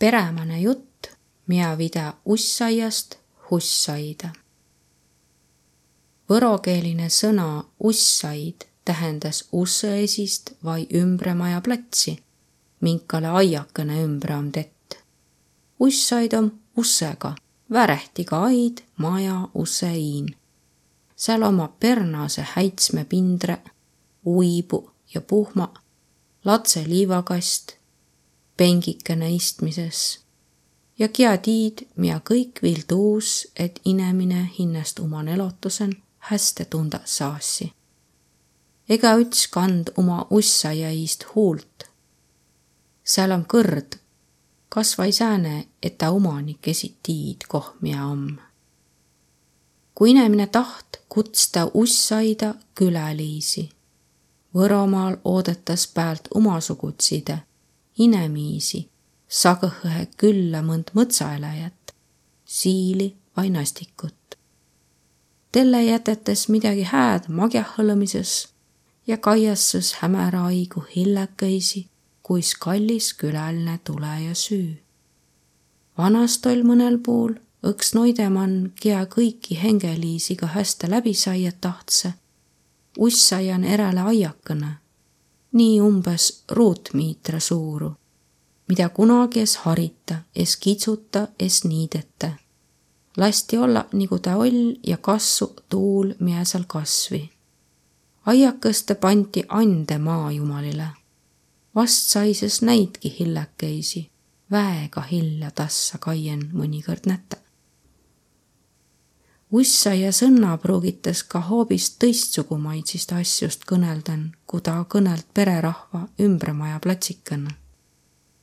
perämane jutt, miä vida ussaiast hussaida. Võrokeeline sõna ussaid tähendas usseesist vai ümbremaja platsi, minkale aiakene ümbre on tett. ussaid on ussega, värehtiga aid, maja, usse iin. seal omab pernase häitsme pindre, uibu ja puhma, latse liivakast, pengikene istmises ja kia tiid, mida kõik viil tuus, et inemine hinnast oman elotusen hästi tunda saasi ega üts kand oma ussa jäist huult. seal on kõrd, kasvai sääne, et ta omanik esi tiid, koh mia om. kui inemine taht kutsta ussaida külaliisi. Võromaal oodatas päält omasugutside inemiisi, sagõhõhe külla mõnd mõtsaeläjät, siili vai nastikut. Telle jätetes midagi hääd magjahõlõmises ja kaiassus hämära aigu hillekõisi, kuis kallis külaline tule ja süü. vanast oll mõnel puul õks noidemann, kia kõiki hengeliisiga hästi läbi saia tahtse, ussaian erale aiakõne, nii umbes ruutmiitra suuru, mida kunagi es harita, es kitsuta, es niideta. lasti olla, nagu ta oll ja kassu tuul, miä seal kasvi aiakõste pandi ande maajumalile. vast saises näidki hillekeisi, väega hilja tassa kaien mõnikord näta. Ussa ja sõnna pruugitas ka hoopis tõistsugumaitsist asjust kõnelden, kui ta kõnelt pererahva ümbremaja platsikõne.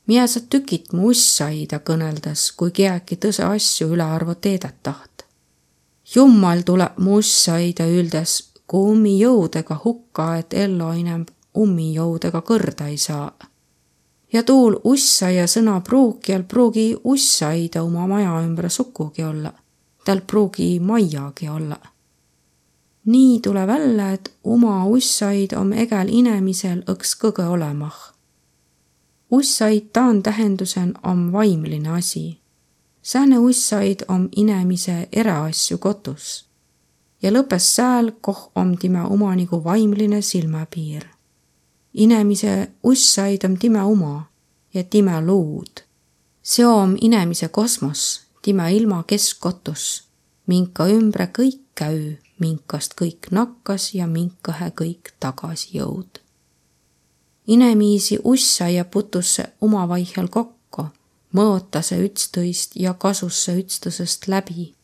Mia sa tükit mu ussaida kõneldes, kui kiäki tõse asju ülearvu teedet taht. jummal tuleb mu ussaida üldes kui ummijõudega hukka, et ellu inem ummijõudega kõrda ei saa. ja tuul ussa ja sõna pruukijal pruugi ussaida oma maja ümber sukugi olla, tal pruugi majagi olla. nii tule välja, et oma ussaid om egel inemisel õks kõige olemah. ussaid taan tähendusen om vaimline asi. sääne ussaid om inemise eraasju kotus ja lõppes sääl, koh om timä omanigu vaimline silmapiir. inemise ussaid om timä oma ja timä luud. see om inemise kosmos, timä ilma keskkotus, minka ümbre kõik käü, minkast kõik nakkas ja minkahe kõik tagasi jõud. inemiisi ussa ja putusse omavaihel kokku, mõõtase ütstõist ja kasusse ütstõsest läbi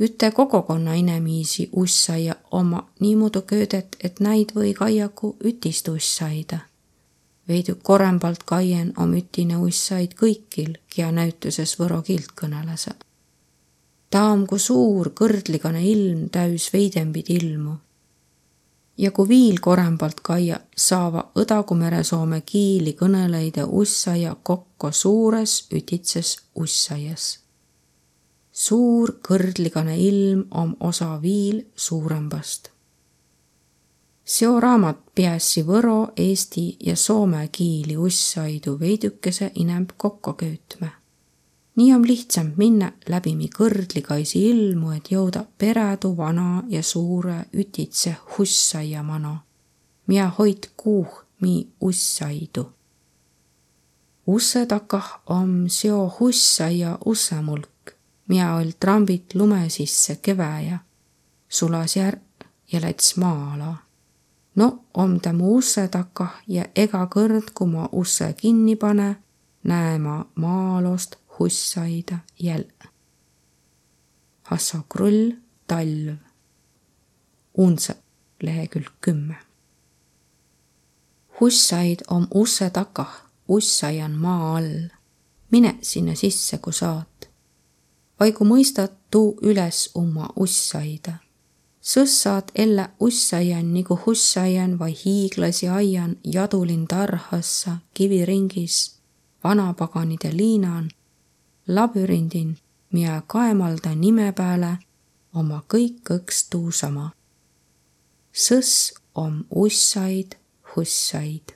üte kogukonna inemiisi ussaia oma niimoodi köödet, et näid või kaiaku ütist ussaida. Veidi korembalt kaien om ütine ussaid kõikil, kia näütuses võro kiilt kõnelese. ta om kui suur kõrdligane ilm täis veidembid ilmu. ja kui viil korembalt kaia, saava Õdagu-Meresoome kiili kõneleide ussaia kokku suures ütitses ussaias suur kõrdligane ilm om osa viil suurembast. Seo raamat piässi võro, eesti ja soome kiili ussaidu veidükese inemb kokku köütme. nii om lihtsam minna läbi mi kõrdligaisi ilmu, et jõuda peredu vana ja suure ütitse hussaia mano, miä hoid kuuh mi ussaidu. usse takah om seo hussaia ussemulk Mia oll trambit lume sisse keväjä, sulas järv ja läts maa-ala. No om ta mu usse takah ja ega kõrd, kui ma usse kinni pane, näe ma maa-alost hussaida jälle. Hasso Krull, talv. Unse, lehekülg kümme. hussaid om usse takah, ussaian maa all. mine sinna sisse, kui saad vai kui mõistad tuu üles oma ussaida. Sõssaad elle ussaian nagu hussaian vai hiiglasi aian jadulin tarhassa kiviringis, vanapaganide liinan, labürindin, mia kaemalda nime peale oma kõik õks tuusama. sõss om ussaid, hussaid